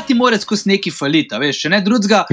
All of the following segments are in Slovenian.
malo ti mora skozi neki falita, veš, če ne drugega.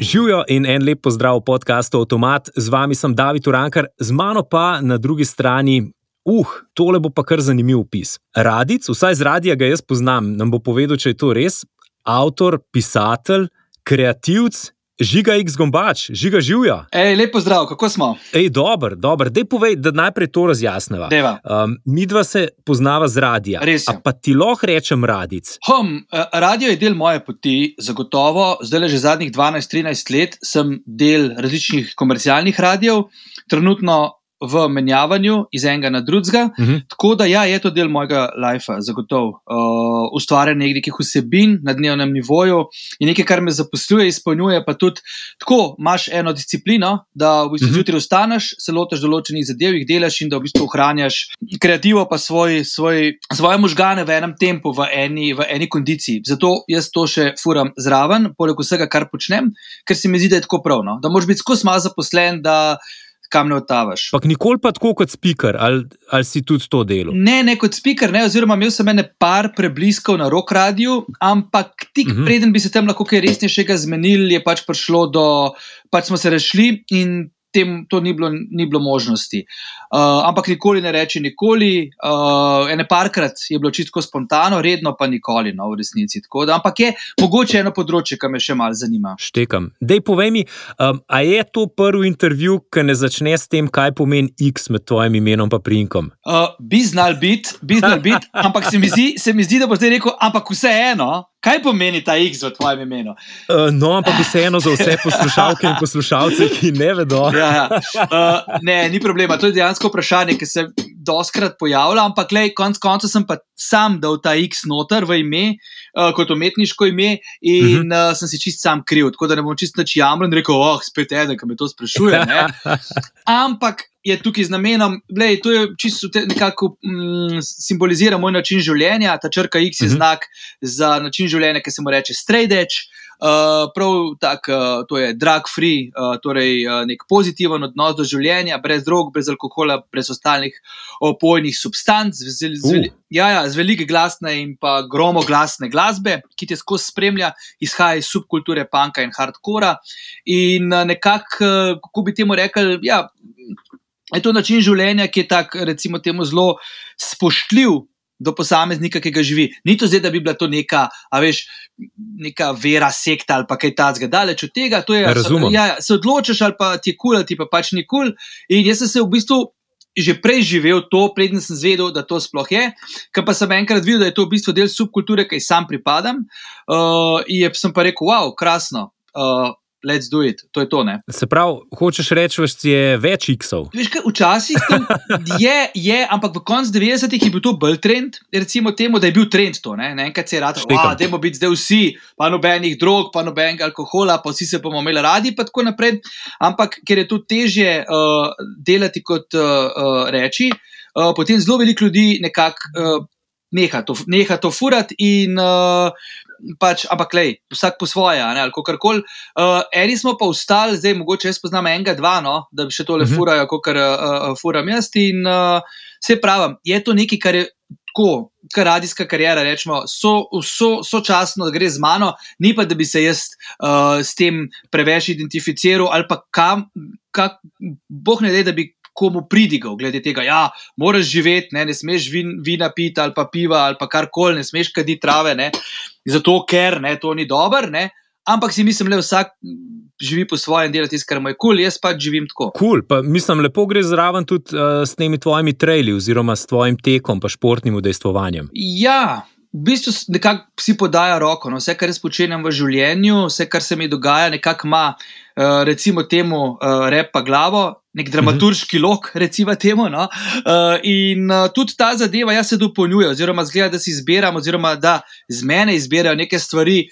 Živijo in en lep pozdrav v podkastu Automat, z vami sem David Urankar, z mano pa na drugi strani. Uh, tole bo pa kar zanimiv opis. Radic, vsaj z radija ga jaz poznam, nam bo povedal, če je to res. Avtor, pisatelj, kreativc Žiga X Gombač, žiga živja. Ej, lepo zdrav, kako smo? Ej, dober, dober. Dej povej, da najprej to razjasneva. Um, mi dva se poznava z radija. Res. Pa ti lahko rečem radic. Hom, eh, radio je del moje poti, zagotovo. Zdaj le že zadnjih 12-13 let sem del različnih komercialnih radijev. Trenutno v menjavanju iz enega na drugega. Uh Mhm. -huh. Tako da, ja, je to del mojega lifea, zagotovo. Uh, ustvarjanje nekih vsebin na dnevnem nivoju je nekaj, kar me zaposluje, izpolnjuje pa tudi tako. Imáš eno disciplino, da v bistvu Mhm. zjutraj vstaneš, se lotiš določenih zadev, jih delaš in da v bistvu ohranjaš kreativo, pa svoj, svoj, svoje možgane v enem tempu, v eni, v eni kondiciji. Zato jaz to še furam zraven, poleg vsega, kar počnem, ker se mi zdi, da je tako pravno. Da moraš biti skozi malo zaposlen, da kam ne otavaš. Pa nikoli pa tako kot speaker, ali, ali si tudi to delo. Ne, ne kot speaker, ne, oziroma imel sem ene par prebliskov na rock radiju, ampak tik uh Mhm. -huh. preden bi se tam lahko kaj resnejšega zmenili, je pač prišlo do, pač smo se rešili in tem to ni bilo, ni bilo možnosti. Uh, ampak nikoli ne reči nikoli, uh, ene parkrat je bilo čisto spontano, redno pa nikoli, no, v resnici. Tako Da, ampak je mogoče eno področje, ki me še malo zanima. Štekam. Dej, povej mi, um, a je to prvi intervju, ki ne začne s tem, kaj pomeni X med tvojim imenom in prinkom? Uh, bi znal biti, bi znal biti, ampak se mi, zdi, se mi zdi, da bo zdaj rekel, ampak vseeno, kaj pomeni ta X v tvojem imenu? Uh, no, ampak vseeno za vse poslušalke in poslušalce, ki ne vedo. Ja, ja. Uh, ne, ni problema. To je dejansko vprašanje, ki se doskrat pojavlja, ampak lej, konc konca sem pa sam dal ta X noter v ime, uh, kot umetniško ime, in uh Mhm. -huh. uh, sem si čist sam kriv, tako da ne bom čist nič jamrl in rekel, oh, spet eden, ki me to sprašuje. Ne? Ampak je tukaj z namenom, da to je čisto nekako mm, simbolizira moj način življenja. Ta črka X je Mhm. znak za način življenja, ki se mu reče. Uh, prav tak, uh, to je drug free, uh, torej uh, nek pozitiven odnos do življenja, brez drog, brez alkohola, brez ostalih opojnih substanc, z, z, z, Uh. ja, ja, z velike glasne in pa gromoglasne glasbe, ki te skozi spremlja, izhaja iz subkulture punka in hardcora. In uh, nekako, uh, kako bi temu rekli, ja, je to način življenja, ki je tak, recimo, temu zelo spoštljiv. Do posameznika, ki ga živi. Ni to zdaj, da bi bila to neka, a veš, neka vera, sekta ali kaj takega. Daleč od tega, to je, Razumem. ja, se odločiš ali pa ti je kul, cool, ali ti pa pač ni kul. Cool. In jaz sem se v bistvu že prej živel to, preden sem zvedel, da to sploh je. Ker pa sem enkrat videl, da je to v bistvu del subkulture, ki ji sam pripadam. Uh, in sem pa rekel, wow, krasno. Uh, Let's do it, to je to. Ne? Se pravi, hočeš reči, da je več X-ov. Veš, kaj, včasih je, je, ampak v koncu 90-ih je bil to bolj trend, recimo temu, da je bil trend to. Ne? Naenkrat se je rad, Štekam. da bomo biti zdaj vsi, pa nobenih drog, pa nobenega alkohola, pa vsi se bomo imeli radi, pa tako naprej. Ampak ker je to težje uh, delati kot uh, uh, reči, uh, potem zelo veliko ljudi nekako uh, neha, to- neha to furati in. Uh, Pač, ampak, lej, vsak po svoje, ne, ali kako koli. Uh, eni smo pa ustali, zdaj mogoče jaz poznam enega, dva, no, da bi še tole uh Mhm. -huh. furajo, kot uh, uh, furam jaz. In uh, se pravim, je to nekaj, kar je tako, kar radijska karijera, rečemo, so, so, sočasno gre z mano, ni pa, da bi se jaz uh, s tem preveč identificiral ali pa kam, kak, boh ne da, da bi. Komu pridigal, glede tega, ja, moraš živeti, ne, ne smeš vin, vina piti ali pa piva ali pa karkoli, ne smeš kaditi trave, ne, zato ker ne, to ni dobro, ne, ampak si mislim, da vsak živi po svojem, dela tisto, kar mu je kul, cool, jaz pač živim tako. Kul, cool. mislim, lepo gre zraven tudi uh, s temi tvojimi traili, oziroma s tvojim tekom, pa športnim udejstvovanjem. Ja, v bistvu nekako si podaja roko. No. Vse, kar jaz počenjam v življenju, vse, kar se mi dogaja, nekako ima, uh, recimo, temu uh, repa glavo, nek dramaturški lok, recimo temu. No. Uh, in uh, tudi ta zadeva, jaz se dopolnjuje, oziroma zgleda, da si izbiram, oziroma da z mene izbirajo neke stvari,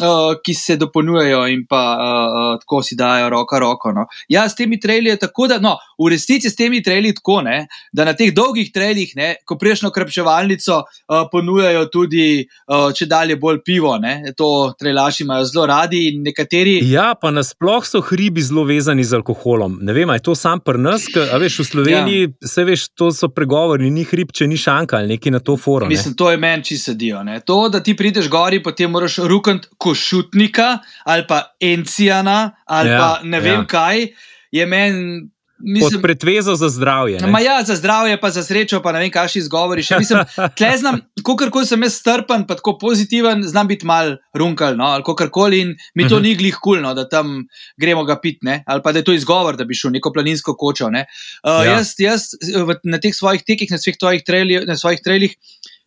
uh, ki se dopolnjujejo in pa uh, uh, tako si dajo roko roko. No. Ja, s temi traili je tako, da no, v resnici s temi traili je tako, ne, da na teh dolgih ne, ko priješ na krpčevalnico, uh, ponujajo tudi uh, če dalje bolj pivo. Ne. To trailaši imajo zelo radi in nekateri. Ja, pa nasploh so hribi zelo vezani z alkoholom. Ne vem, je to sam pri nas, ker veš, v Sloveniji ja. se veš, to so pregovori, ni hrib, če ni šanka ali neki na to forum. Mislim, to je meni, če sedijo. Ne? To, da ti prideš gori, potem moraš rukant košutnika ali pa encijana ali ja, pa ne vem ja. kaj, je meni. Mislim, Pod pretvezo za zdravje. Ma ja, za zdravje, pa za srečo, pa ne vem, kaj še izgovoriš. Mislim, tle znam, kako sem jaz strpen, pa tako pozitiven, znam biti mal runkal, no, ali kako koli. In mi to uh mhm. -huh. ni glih kulno, cool, da tam gremo ga pit, ne? ali pa da je to izgovor, da bi šel neko planinsko kočo. Uh, ja. Jaz, jaz v, na teh svojih tekih, na svojih trailih, na svojih trailih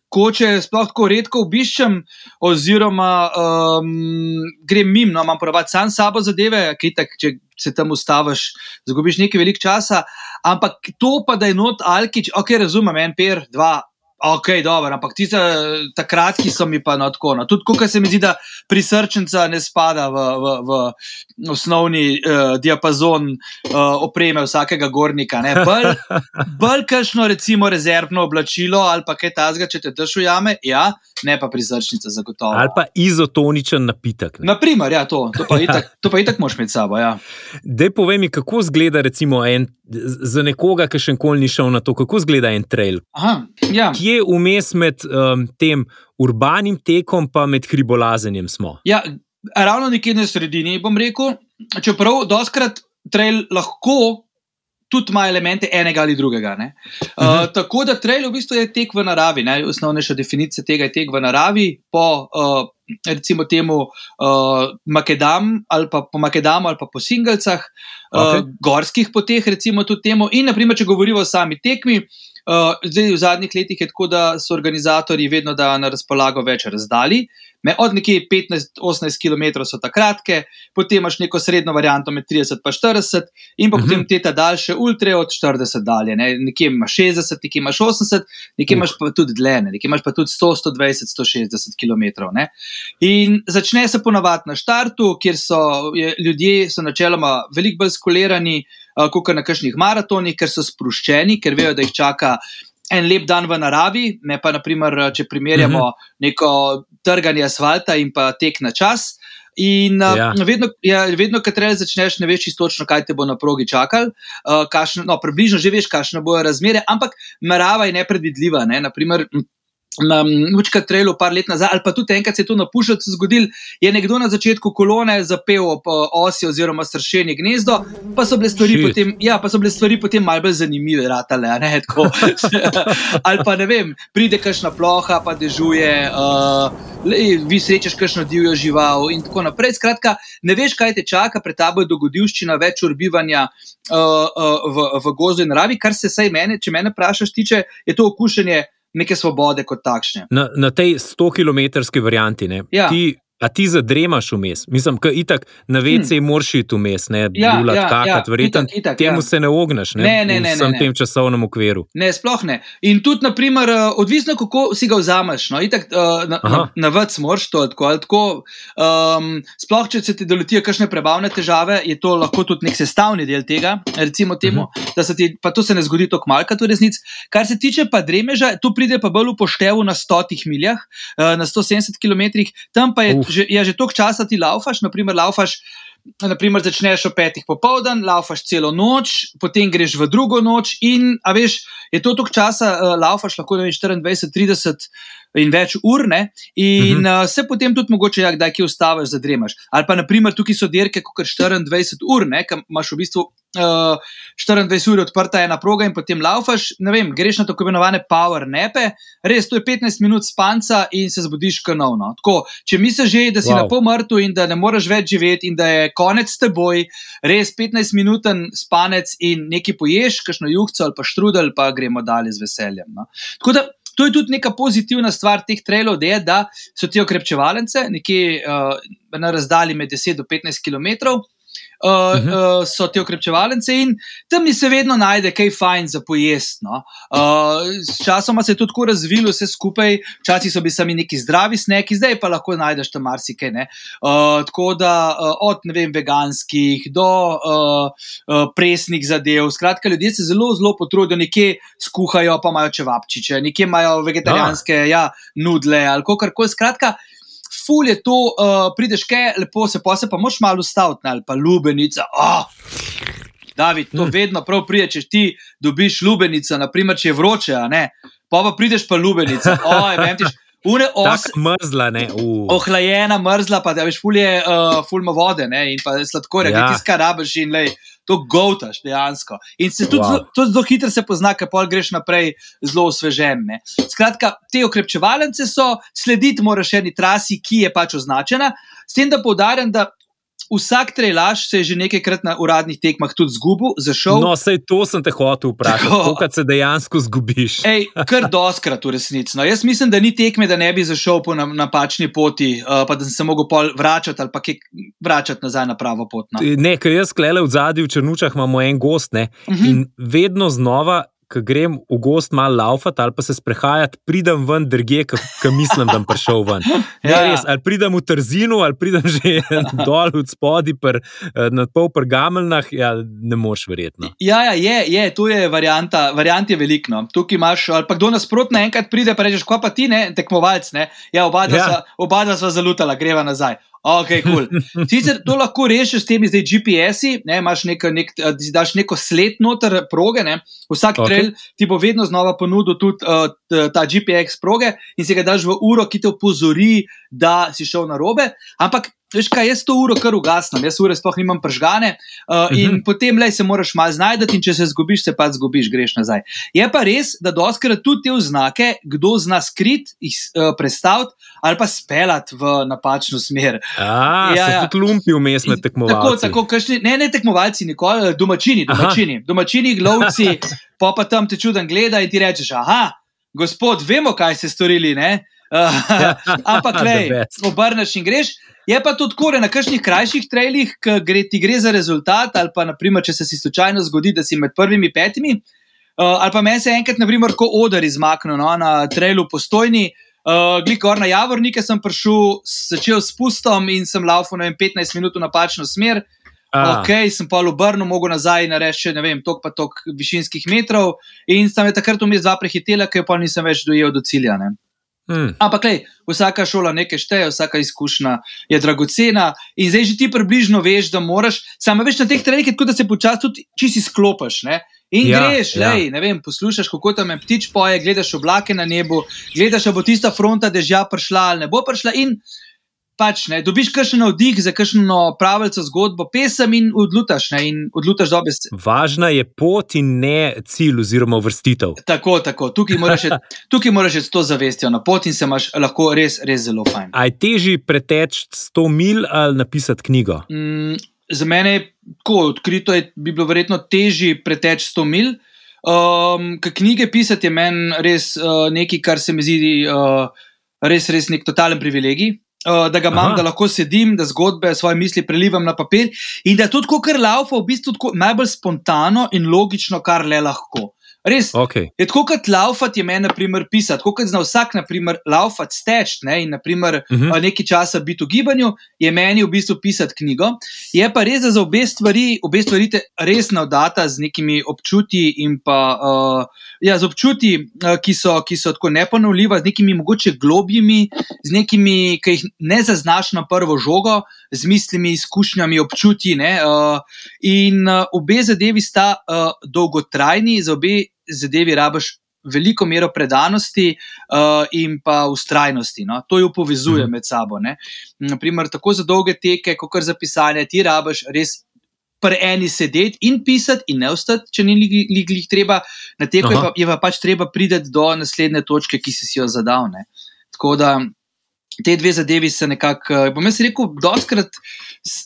koče sploh tako redko obiščem, oziroma um, grem mimo, no, imam pravati sam sabo zadeve, ki tak, če se tam ustaviš, zgubiš nekaj velik časa. Ampak to pa, da je not Alkič, ok, razumem, en per, dva, Ok, dobro, ampak ti takrat, ki so mi pa na tako. No. Tudi, ko se mi zdi, da prisrčenca ne spada v, v, v osnovni uh, diapazon uh, opreme vsakega gornika. Bolj kašno, recimo, rezervno oblačilo ali pa kaj tasga, če te držo jame, ja, ne pa prisrčnica, zagotovo. Ali pa izotoničen napitek. Ne? Naprimer, ja, to, to pa itak, to pa itak moš med sabo. Ja. Dej povej mi, kako zgleda recimo en. Za nekoga, ki še nikoli ni šel na to, kako izgleda en trail. Aha, ja kje vmes med um, tem urbanim tekom in hribolazenjem smo? Ja, ravno nekje na sredini, bom rekel. Čeprav doskrat trail lahko tudi ima elemente enega ali drugega. Uh, uh -huh. Tako da trail v bistvu je tek v naravi. Osnovnejša definicija tega je tek v naravi. Po, uh, Recimo temu uh, Makedam ali pa po Makedamu ali pa po Singalcah, okay. uh, gorskih poteh, recimo tudi temu. In, naprimer, če govorimo o sami tekmi, uh, Uh, zdaj, v zadnjih letih je tako, da so organizatori vedno dajo na razpolago več razdalj. Me, od nekje 15-18 km so ta kratke, potem imaš neko srednjo varianto med 30 in 40, in uh -huh. potem te ta daljše ultre od 40 dalje. Ne? Nekje imaš 60, nekje imaš 80, nekje uh. imaš pa tudi dlje, nekje imaš pa tudi 100, 120, 160 km. Ne? In začne se ponavadi na štartu, kjer so je, ljudje so načeloma veliko bolj skolirani, uh, kot na kakšnih maratonih, ker so sproščeni, ker vejo, da jih čaka en lep dan v naravi, ne pa, naprimer, če primerjamo uh mhm. -huh. neko trganje asfalta in pa tek na čas. In ja. vedno, ja, vedno res začneš, ne veš čisto, kaj te bo na progi čakal. Uh, kašno, no, približno že veš, kakšne bojo razmere, ampak narava je nepredvidljiva. Ne? Naprimer, na Mučka trailu, par let nazaj, ali pa tudi enkrat se je to na Puščacu zgodil, je nekdo na začetku kolone zapel ob osi oziroma sršeni gnezdo, pa so bile stvari, potem, ja, pa so bile stvari potem malce bolj zanimive, ratale, ne tako. ali pa ne vem, pride kakšna ploha, pa dežuje, uh, vi srečaš kakšno divjo žival in tako naprej. Skratka, ne veš, kaj te čaka, pred tabo je dogodivščina, več urbivanja uh, uh, v, v gozdu in naravi, kar se saj mene, če mene vprašaš, tiče, je to okušanje neke svobode kot takšne. Na, na tej 100-kilometrski varianti, ne, ja. ti A ti zadremaš vmes, mislim, da itak na vece hmm. moraš iti vmes, ne ja, bulat, ja, kakat, ja, verjetno temu ja. se ne ogneš, ne, ne, ne, ne, v tem časovnem okviru. Ne, sploh ne. In tudi, naprimer, eh, odvisno, kako si ga vzameš. No, itak, uh, na na, na vec moraš to tako ali tako. Um, sploh, če se ti doletijo kakšne prebavne težave, je to lahko tudi nek sestavni del tega. Recimo temu, uh mhm. -huh. ti, pa to se ne zgodi tako malka, to resnic. Kar se tiče pa dremeža, tu pride pa bolj upoštevo na stotih miljah, uh, na 170 km, tam pa je. Uf že, ja, že toliko časa ti laufaš, naprimer, laufaš. Naprimer, začneš ob petih popoldan, laufaš celo noč, potem greš v drugo noč, in veš, je to toliko časa, uh, laufaš lahko 24, 30 in več ur, ne? in uh -huh. uh, se potem tudi mogoče, ja, da ki ustaviš, zadremaš. Ali pa, naprimer, tukaj so dirke, kot 24 ur, ki imaš v bistvu uh, 24 ur odprta ena proga in potem laufaš, ne vem, greš na tako imenovane power nepe, res to je 15 minut spanca in se zbudiš kanovno. Tako, če misliš že, da si wow. na pol mrtev in da ne moreš več živeti in da je konec s teboj, res 15 minuten spanec in nekaj poješ, kakšno juhco ali pa štrudel, pa gremo dalje z veseljem. No? Tako da To je tudi neka pozitivna stvar teh trailov, da, je, da so ti okrepčevalence nekje uh, na razdalji med 10 do 15 km uh, uh, so ti okrepčevalnice in tam mi se vedno najde kaj fajn za pojesti. No. Uh, Sčasoma se je to tako razvilo, vse skupaj, včasih so bili sami neki zdravi sneki, zdaj pa lahko najdeš tam marsikaj. Uh, tako da uh, od vem, veganskih do uh, uh, presnih zadev. Skratka, ljudje se zelo, zelo potrudijo, nekje skuhajo, pa imajo čevapčiče, nekje imajo vegetarijanske ja, nudle ali kar koli. Skratka, ful je to, uh, prideš kaj, lepo se pa se pa moš malo ustaviti, ali pa lubenica. Oh. David, to Mm. vedno prav prije, če ti dobiš lubenico, naprimer, če je vroče. Pa pa prideš pa lubenico. Oj, vem ti, une os. Tako mrzla, ne. Uh. Ohlajena, mrzla, pa da veš, fulje, uh, fulmo vode ne, in pa sladkorja, Ja. ja. ti skarabiš in lej, to govtaš dejansko. In se tudi Wow. wow. zelo, hitro se pozna, ker pol greš naprej zelo osvežen. Ne. Skratka, te okrepčevalnice so, slediti moraš eni trasi, ki je pač označena. S tem, da poudarjam, da vsak trailaž se je že nekajkrat na uradnih tekmah tudi zgubil, zašel. No, sej to sem te hotel vprašati, koliko se dejansko zgubiš. Ej, kar doskrat v resnici. No, jaz mislim, da ni tekme, da ne bi zašel po na- napačni poti, uh, pa da sem se mogel pol vračati ali pa kaj vračati nazaj na pravo pot. No. Ne, ker jaz klele v zadnji v Črnučah imamo en gost ne, Mhm. in vedno znova. Ko grem v gost malo laufati ali pa se sprehajati, pridem ven drugje, ki mislim, da bom prišel ven. Ne, Ja. res, ali pridem v Trzinu, ali pridem že dol od spodaj, pr, eh, na pol prgamelnah, ja, ne moš verjetno. Ja, ja, je, je, to je varianta, variant je velikno. Tukaj imaš, ali pa kdo nasprotno enkrat pride, pa rečeš, kva pa ti, ne, tekmovalc, ne. Ja, oba dva Ja. sva- oba dva sva zalutala, greva nazaj. Ok. Cool. Sicer to lahko rešiš s temi zdaj GPS-i, ne, imaš neko, nek, eh, daš neko sled noter proge, ne. Vsak Ok. okay. trail ti bo vedno znova ponudil tudi uh, ta GPS proge in si ga daš v uro, ki te opozori, da si šel na robe. Ampak, veš kaj, jaz to uro kar ugasnem, jaz ure sploh nimam pržgane uh, in Mhm. potem le se moraš malo znajdati in če se zgubiš, se pa zgubiš, greš nazaj. Je pa res, da doskrat tudi te oznake, kdo zna skrit, jih uh, predstaviti ali pa speljati v napačno smer. A, Ja, ja, tudi lumpi vmes med Tako, tekmovalci. tako, kašni, ne, ne tekmovalci, nikoli, domačini, Aha. domačini, domačini lovci, pa pa tam te čuden gleda in ti rečeš, aha, gospod, vemo, kaj ste storili, ne? Uh, ampak, best. obrneš in greš. Je pa to tako, na kakšnih krajših trailih, ki gre, ti gre za rezultat, ali pa, naprimer, če se si slučajno zgodi, da si med prvimi petimi, uh, ali pa meni se enkrat, naprimer, ko odar izmaknil no, na trailu postojni. Uh, Glik gor na Javornike sem prišel, začel s pustom in sem laufal vem, 15 minut v napačno smer. A, Ok, sem pa obrnil, mogel nazaj narediti še ne vem, tok pa tok višinskih metrov in me takrat vmes dva prehitela, ker pa nisem več dojel do cilja. Ne. Hm. Ampak, lej, vsaka šola nekaj šteje, vsaka izkušnja je dragocena in zdaj že ti približno veš, da moraš, samo veš na teh trenutkih, tako da se počasi tudi čisi sklopiš. Ne? In Ja, greš, ja. lej, ne vem, poslušaš, kako tam je ptič poje, gledaš oblake na nebu, gledaš, ali bo tista fronta dežja prišla ali ne bo prišla. In pač ne, dobiš kakšen navdih za kakšno pravico zgodbo, pesem in odlutaš, ne, in odlutaš dobe. Važna je pot in ne cilj oziroma vrstitev. Tako, tako, tukaj moraš, iti- tukaj moraš iti s to zavestjo na pot in se imaš lahko res, res zelo fajn. A je težje preteči 100 mil ali napisati knjigo? Mm, za mene je tako odkrito, je, bi bilo verjetno težje preteči 100 mil. Um, knjige pisati je meni res uh, nekaj, kar se mi zdi uh, res, res nek totalen privilegij. Uh, da ga imam, Aha. da lahko sedim, da zgodbe, svoje misli prelivam na papir in da tudi, ko kar laufa, v bistvu tako najbolj spontano in logično, kar le lahko. Res, Okay. Je tako kot laufati, je meni, na primer, pisati, tako kot zna vsak, na primer, laufati, steč ne, in, na primer, uh Mhm. -huh. nekaj časa biti v gibanju, je meni v bistvu pisati knjigo. Je pa res, da za obe stvari, obe stvari te res navdata z nekimi občutji in pa uh, ja, z občutji, uh, ki, so, ki so tako neponovljiva, z nekimi mogoče globjimi, z nekimi, ki jih ne zaznaš na prvo žogo, z mislimi, izkušnjami, občutji. Ne, uh, in uh, obe zadevi sta uh, dolgotrajni, za obe zadevi rabaš veliko mero predanosti uh, in pa ustrajnosti. No? To jo povezuje Mhm. med sabo. Ne? Naprimer, tako za dolge teke, kot za pisanje, ti rabaš res. Pri eni sedeti in pisati, in ne ostati, če ni jih treba, na teku je pa, je pa pač treba priti do naslednje točke, ki si, si jo zadal. Ne. Tako da te dve zadevi se nekako, eh, bom jaz rekel, doskrat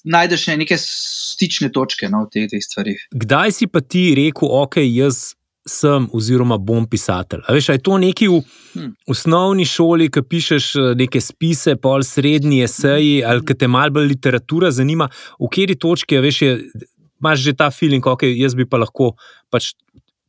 najdeš ne neke stične točke no, v teh, teh stvarih. Kdaj si pa ti rekel, ok, jaz sem oziroma bom pisatelj? A veš, je to nekaj v Hm. osnovni šoli, ki pišeš eh, neke spise, pol srednji eseji, ali ki te malo bolj literatura zanima, v kateri točki, veš, je, imaš že ta feeling, ok, jaz bi pa lahko pač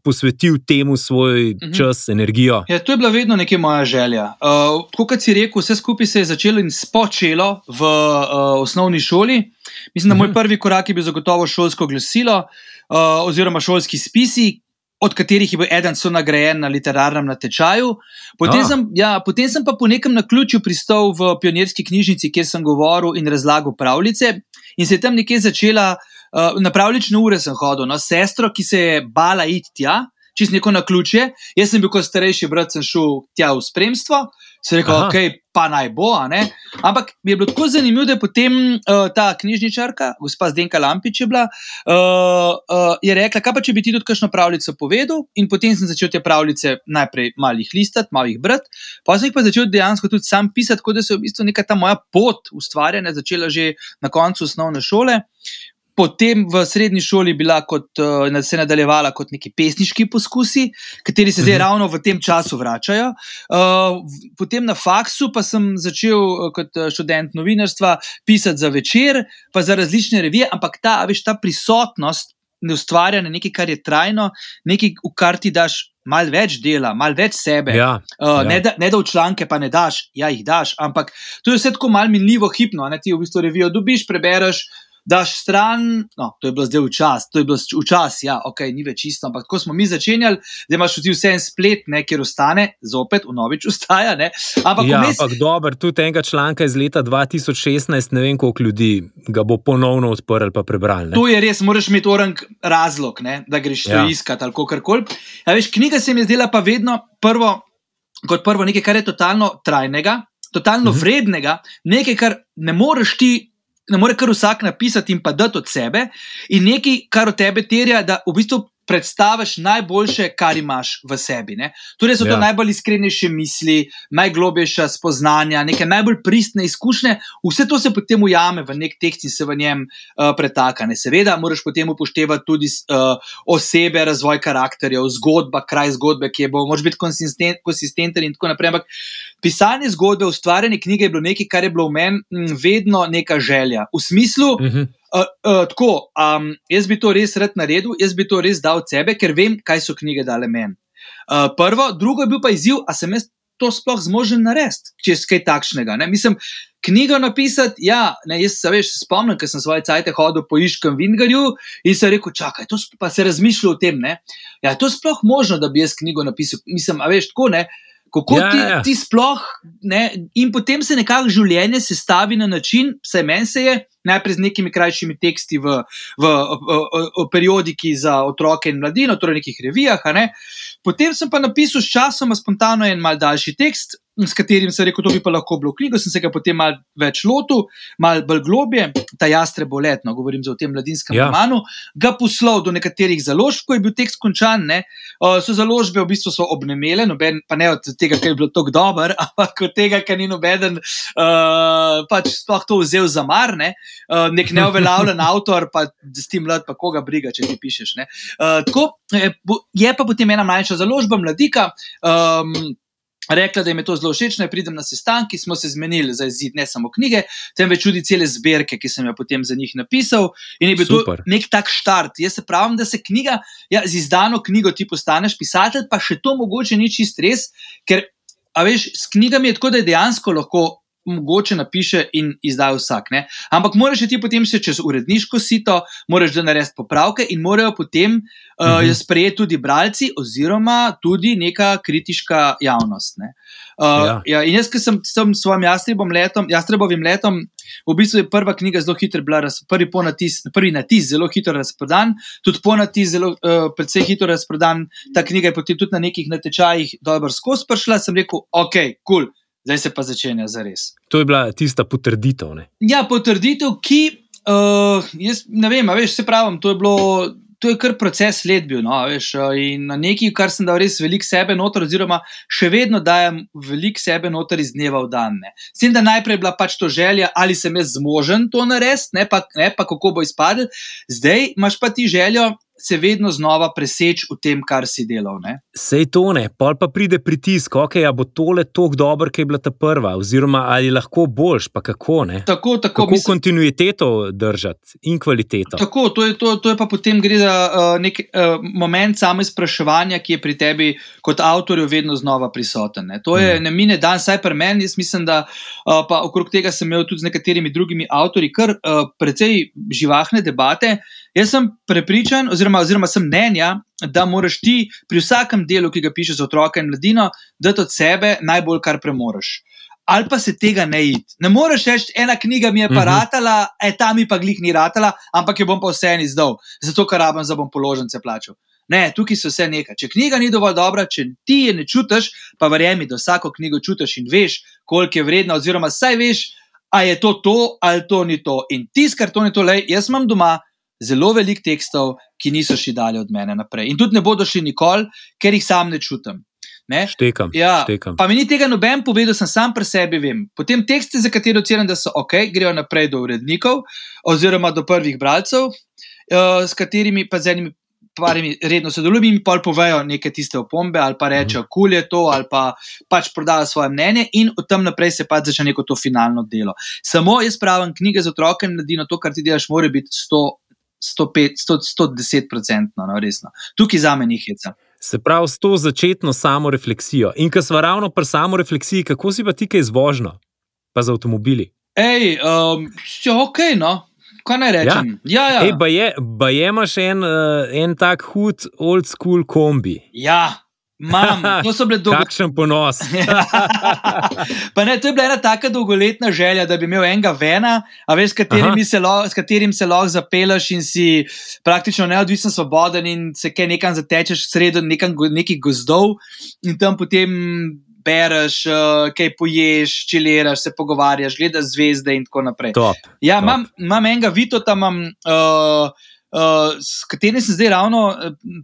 posvetil temu svoj Mhm. čas, energijo. Ja, to je bila vedno neka moja želja. Uh, kot si rekel, vse skupaj se je začelo in spočelo v uh, osnovni šoli. Mislim, da moj Mhm. prvi korak je bil zagotovo šolsko glasilo uh, oziroma šolski spisi. Od katerih je bil eden so nagrajen na literarnem natečaju. Potem, Ah. sem, ja, potem sem pa po nekem naključju pristal v pionirski knjižnici, kjer sem govoril in razlagal pravljice, in se je tam nekje začela uh, na pravlične ure sem hodil, no, sestro, ki se je bala iti tja, čez neko na ključje. Jaz sem bil kot starejši brat, sem šel tja v spremstvo, se rekel, Aha. ok, pa naj bo. Ampak mi je bilo tako zanimivo, da je potem uh, ta knjižničarka, gospa Zdenka Lampič, je, bila, uh, uh, je rekla, kaj pa če bi ti tudi kakšno pravljico povedal. In potem sem začel te pravljice najprej malih listati, malih brati, pa sem jih pa začel dejansko tudi sam pisati, tako da se je v bistvu neka ta moja pot ustvarjanja začela že na koncu osnovne šole. Potem v srednji šoli bila kot, uh, se nadaljevala kot neki pesniški poskusi, kateri se zdaj mhm. ravno v tem času vračajo. Uh, potem na faksu pa sem začel uh, kot študent novinarstva pisati za večer, pa za različne revije, ampak ta, veš, ta prisotnost ne ustvarja nekaj, kar je trajno, nekaj, v kar ti daš. Mal več dela, mal več sebe. Ja, uh, ja. Ne, da, ne da v članke pa ne daš, ja, jih daš, ampak to je vse tako mal minljivo, hipno. Ne? Ti v bistvu revijo dobiš, prebereš, daš stran, no, to je bilo zdaj včasih, to je bilo včasih, ja, ok, ni več isto, ampak ko smo mi začenjali, zdaj imaš tudi vse en splet, ne, kjer ostane, zopet, v novič ustaja. Ne. Ampak, ja, vmes... ampak dobro, tudi enega članka iz leta 2016, ne vem koliko ljudi ga bo ponovno odprl pa prebral. To je res, moraš imeti orang razlog, ne, da greš ja. to iskati ali kar koli. Ja, veš, knjiga se mi je zdela pa vedno prvo, kot prvo nekaj, kar je totalno trajnega. Totalno uh mhm. -huh. vrednega, nekaj, kar ne moreš ti ne more kar vsak napisati in pa dati od sebe, in nekaj, kar od tebe terja, da v bistvu predstaviš najboljše, kar imaš v sebi. Ne? Torej, so to ja. najbolj iskrenejše misli, najglobjejša spoznanja, neke najbolj pristne izkušnje. Vse to se potem ujame v nek tekst in se v njem uh, pretaka. Ne? Seveda, moraš potem upoštevati tudi uh, osebe, razvoj karakterjev, zgodba, kraj zgodbe, ki je bo moč biti konsistent, konsistenten in tako naprej. Ampak pisanje zgodbe, ustvarjanje knjige je bilo nekaj, kar je bilo v meni vedno neka želja. V smislu, uh mhm. -huh. Uh, uh, tako, um, jaz bi to res rad naredil, jaz bi to res dal od sebe, ker vem, kaj so knjige dale meni. Uh, prvo, drugo je bil pa izziv, a sem jaz to sploh zmožen narediti, če je kaj takšnega. Ne? Mislim, knjigo napisati, ja, ne, jaz se veš, spomnim, ker sem svoje cajte hodil po Iškem Vingarju in se rekel, čakaj, to pa se razmišljal o tem, ne. Ja, to sploh možno, da bi jaz knjigo napisal. Mislim, a veš, tako ne. Kako ja, ti, ja. ti sploh, ne, in potem se nekako življenje sestavi na način, vse meni se je, najprej z nekimi krajšimi teksti v, v, v, v, v periodiki za otroke in mladino, torej nekih revijah. Ne. Potem sem pa napisal s časom, spontano en mal daljši tekst, s katerim sem rekel, da bi pa lahko bilo knjigo, sem se ga potem mal več lotil, mal bolj globje, ta jastre bo letno, govorim o tem mladinskem ja. romanu, ga poslal do nekaterih založb, ko je bil tekst končan. Ne, so založbe v bistvu so obnemele, noben, pa ne od tega, ker je bilo tako dober, ampak od tega, ker ni noben uh, pač sploh to vzel za mar, ne, uh, nek neoveljavljen avtor, pa s tem mlad, pa koga briga, če ti pišeš. Uh, tako, je pa potem ena manjša založba, mladika. Um, Rekla, da jim je to zelo všeč, naj pridem na sestanki, smo se zmenili za izid ne samo knjige, temveč tudi cele zbirke, ki sem jo potem za njih napisal. In je bil Super. to nek tak štart. Jaz se pravim, da se knjiga, ja, z izdano knjigo ti postaneš pisatelj, pa še to mogoče ni čist res, ker, a veš, s knjigami je tako, da je dejansko lahko mogoče napiše in izda vsak. Ne? Ampak moraš ti potem še čez uredniško sito, moraš da narediti popravke in morajo potem uh, uh -huh. sprejeti tudi bralci, oziroma tudi neka kritiška javnost. Uh, ja. Ja, in jaz, ki sem s tem svojim letom, jastrebovim letom, v bistvu je prva knjiga zelo hitro bila, raz, prvi, natis, prvi natis zelo hitro razprodan, tudi ponatis zelo, uh, precej hitro razprodan. Ta knjiga je potem tudi na nekih natečajih dobro skozi prišla. Sem rekel, ok, kul. Cool zdaj se pa začenja za res. To je bila tista potrditev. Ne? Ja, potrditev, ki, uh, jaz ne vem, veš, se pravim, to je bilo. To je kar proces let bil, no, veš, in nekaj, kar sem dal res veliko sebe noter, oziroma še vedno dajem veliko sebe noter iz dneva v dan. S tem, da najprej bila pač to želja, ali sem jaz zmožen to narediti, ne, ne pa kako bo izpadel, zdaj imaš pa ti željo, se vedno znova preseči v tem, kar si delal. Ne? Sej to ne, pol pa pride pritisk, ok, a bo tole tako dobro, ki je bila ta prva, oziroma ali lahko boljš, pa kako ne. Tako, tako, kako mislim, kontinuiteto držati in kvaliteto. Tako, to je, to, to je pa potem gre za uh, nek uh, moment samo izpraševanja, ki je pri tebi kot avtorju vedno znova prisoten. Ne? To je hmm. ne mine dan, saj pri meni, jaz mislim, da uh, pa okrog tega sem imel tudi z nekaterimi drugimi avtori kar uh, precej živahne debate. Jaz sem prepričan, oziroma, oziroma sem mnenja, da moraš ti pri vsakem delu, ki ga pišeš za otroke in mladino, dati od sebe najbolj, kar premoriš. ali pa se tega ne id. Ne moreš reči, ena knjiga mi je pa uh -huh. ratala, e, ta mi pa glih ni ratala, ampak jo bom pa vseeno izdal, zato ker rabim, da bom položnice plačal. Ne, tukaj so vse nekaj. Če knjiga ni dovolj dobra, če ti je ne čutiš, pa verjemi, da vsako knjigo čutiš in veš, koliko je vredna, oziroma saj veš, a je to to ali to ni to. In tisti, kar to ni to, le jaz imam doma zelo veliko tekstov, ki niso šli dalje od mene naprej. In tudi ne bodo šli nikoli, ker jih sam ne čutim. Ne? Štekam, ja, štekam. Pa mi ni tega noben povedal, sem sam pri sebi vem. Potem tekste, za katere ocenim, da so ok, grejo naprej do urednikov oziroma do prvih bralcev, uh, s katerimi pa z enimi parimi redno sodelujem in pol povejo neke tiste opombe ali pa rečejo, kul cool je to ali pa pač prodajo svoje mnenje in od tam naprej se pač začne neko to finalno delo. Samo jaz pravim, knjige za otroke naredi na to, kar ti delaš, mora biti 100. 105, 100, 110%, no, resno. Tukaj za me ni heca. Se pravi, s to začetno samo refleksijo. In ko smo ravno pri samo refleksiji, kako si pa ti kaj zvožno, pa za avtomobili? Ej, um, ok, no, kaj naj rečem. Ja, ja. ja. Ej, ba, je, ba je imaš en, uh, en tak hud, old school kombi. Ja. Mam, to so bile dolgoletne. Kakšen ponos. ne, to je bila ena tako dolgoletna želja, da bi imel enega vena, a veš, s, se lo, s katerim se lahko zapelaš in si praktično neodvisen, svoboden in se kaj nekam zatečeš sredo nekih gozdov in tam potem bereš, uh, kaj poješ, čiliraš, se pogovarjaš, gledaš zvezde in tako naprej. Top, ja, top. Imam, imam enega Vitota, imam. Uh, Uh, s katerim sem zdaj ravno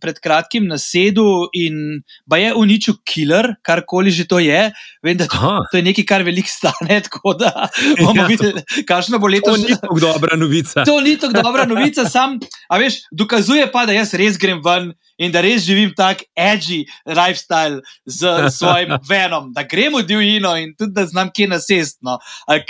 pred kratkim na sedu in pa je uničil killer, karkoli že to je. Vem, da to, to je nekaj, kar veliko stane. Tako da bomo ja, videli, kakšno bo leto. To ni tako dobra novica. To ni tako dobra novica, sam, a veš, dokazuje pa, da jaz res grem ven in da res živim tak edgy lifestyle z svojim venom, da grem v divjino in tudi da znam, kje nasest. No.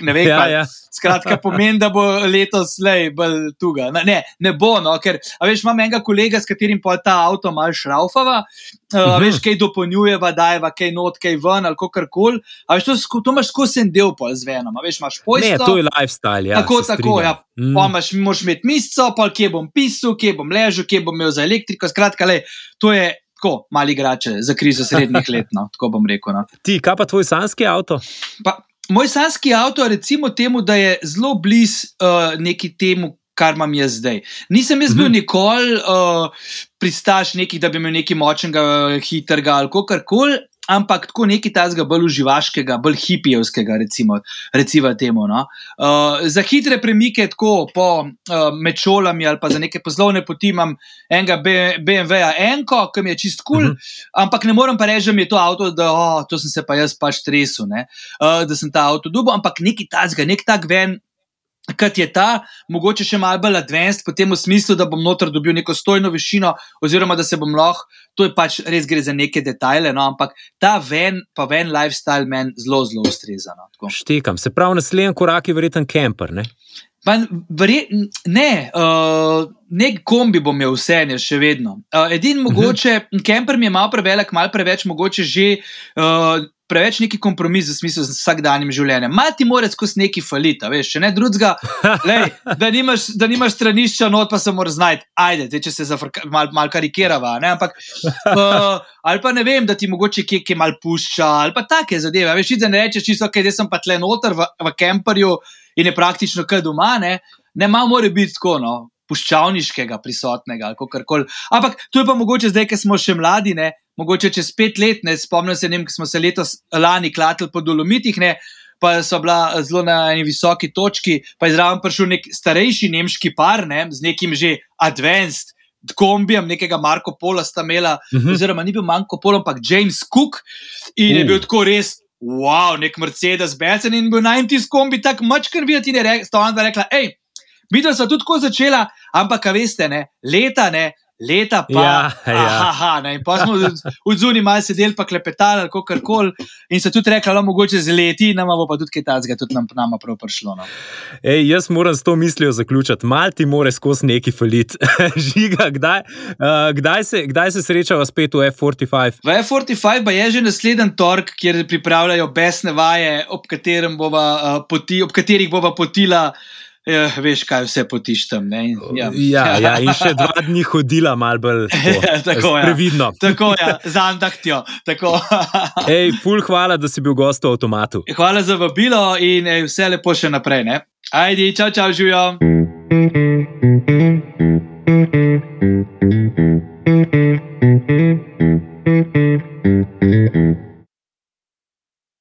Ne vem, ja, kaj. Ja. Skratka, pomeni, da bo letos le bolj tuga. Ne, ne bo, no, ker veš, imam enega kolega, s katerim pa ta avto mal šraufava, uh, uh -huh. veš, kaj dopolnjujeva, dajeva, kaj not, kaj ven ali kar koli. Veš, to, to imaš skozi en del pol z venom, veš, imaš pojstvo. Ne, to je lifestyle. Ja, tako, tako, ja. Mm. Pa imaš, moraš imeti misco, pa kje bom pisal, kje bom ležal, kje bom imel za elektriko. Skratka, le, to je. Tako, mali igrače za krizo srednjih let, no, tako bom rekel. No. Ti, kaj pa tvoj sanski avto? Pa, moj sanski avto, recimo temu, da je zelo blizu uh, neki temu, kar imam jaz zdaj. Nisem jaz bil mhm. nikoli uh, pristaš nekih, da bi imel nekaj močnega, hitrega ali kar koli. Ampak tako nekaj tazga, bolj uživaškega, bolj hipijevskega, recimo, recimo temu. No? Uh, za hitre premike, tako po uh, mečolami ali pa za neke poslovne poti, imam enega BMW-ja, enko, ki mi je čist kul, cool, uh -huh. ampak ne morem pa reči, da mi je to avto, da oh, to sem se pa jaz pač tresel, uh, da sem ta avto dubo, ampak nekaj tazga, nek tak ven kot je ta, mogoče še malo bolj advanced, potem v smislu, da bom noter dobil neko stojno višino, oziroma da se bom lahko, to je pač res gre za neke detajle, no, ampak ta ven, pa ven lifestyle meni zelo, zelo ustreza. No, Štekam, se pravi, naslednji korak je verjeten camper. Ne? Pa, verje, ne, uh, nek kombi bom imel vse, ne še vedno. Uh, Edini mhm. mogoče, uh -huh. camper mi je malo prevelik, malo preveč, mogoče že. Uh, preveč neki kompromis za smisel z vsakdanjim življenjem. Mal ti moraš skozi neki falita, veš, če ne drugega, da, da nimaš stranišča, not pa se moraš znajti. Ajde, te, če se mal, mal karikirava. Ne? Ampak, uh, ali pa ne vem, da ti mogoče kje, kje mal pušča, ali pa take zadeve. Veš, da ne rečeš čisto, ker sem pa tle noter v, v kemperju in je praktično kaj doma, ne, ne malo mora biti tako. No? Puščavniškega, prisotnega, ali kako koli. Ampak to je pa mogoče zdaj, ker smo še mladi, ne, mogoče čez pet let, ne spomnim se, da smo se letos lani klatili po dolomitih, ne, pa so bila zelo na eni visoki točki, pa je zraven prišel nek starejši nemški par ne, z nekim že advanced. Kombijem nekega Marko Pola sta imela, uh mhm. -huh. oziroma ni bil Marko Polo, ampak James Cook in uh. je bil tako res, wow, nek Mercedes Benz in bil 90s kombi, tako mačkar videti. In je rekla, hej, videla sem tudi tako začela, ampak veste, ne, leta ne, leta, pa ja, ja. Aha, ne, pa smo zuniji malo sedeli, pa klepetali, kako kar koli. In se tudi rekli, da mogoče z leti, nama bo pa tudi kaj takega, tudi nam, nama prav prišlo. No. Ej, jaz moram s to mislijo zaključiti. Mal ti more skozi neki falit. Žiga, kdaj, uh, kdaj, se, kdaj se srečava spet v F45? V F45 pa je že naslednji tork, kjer pripravljajo besne vaje, ob, bova, uh, poti, ob katerih bova potila Ja, veš, kaj vse potištem. Ja. Ja, ja, in še dva dni hodila, malo bolj tako, ja. previdno. Tako je, ja, zandahtijo. Ej, ful, hvala, da si bil gost v avtomatu. Hvala za vabilo in ej, vse lepo še naprej. Ne? Ajdi, čau, čau, živijo. You.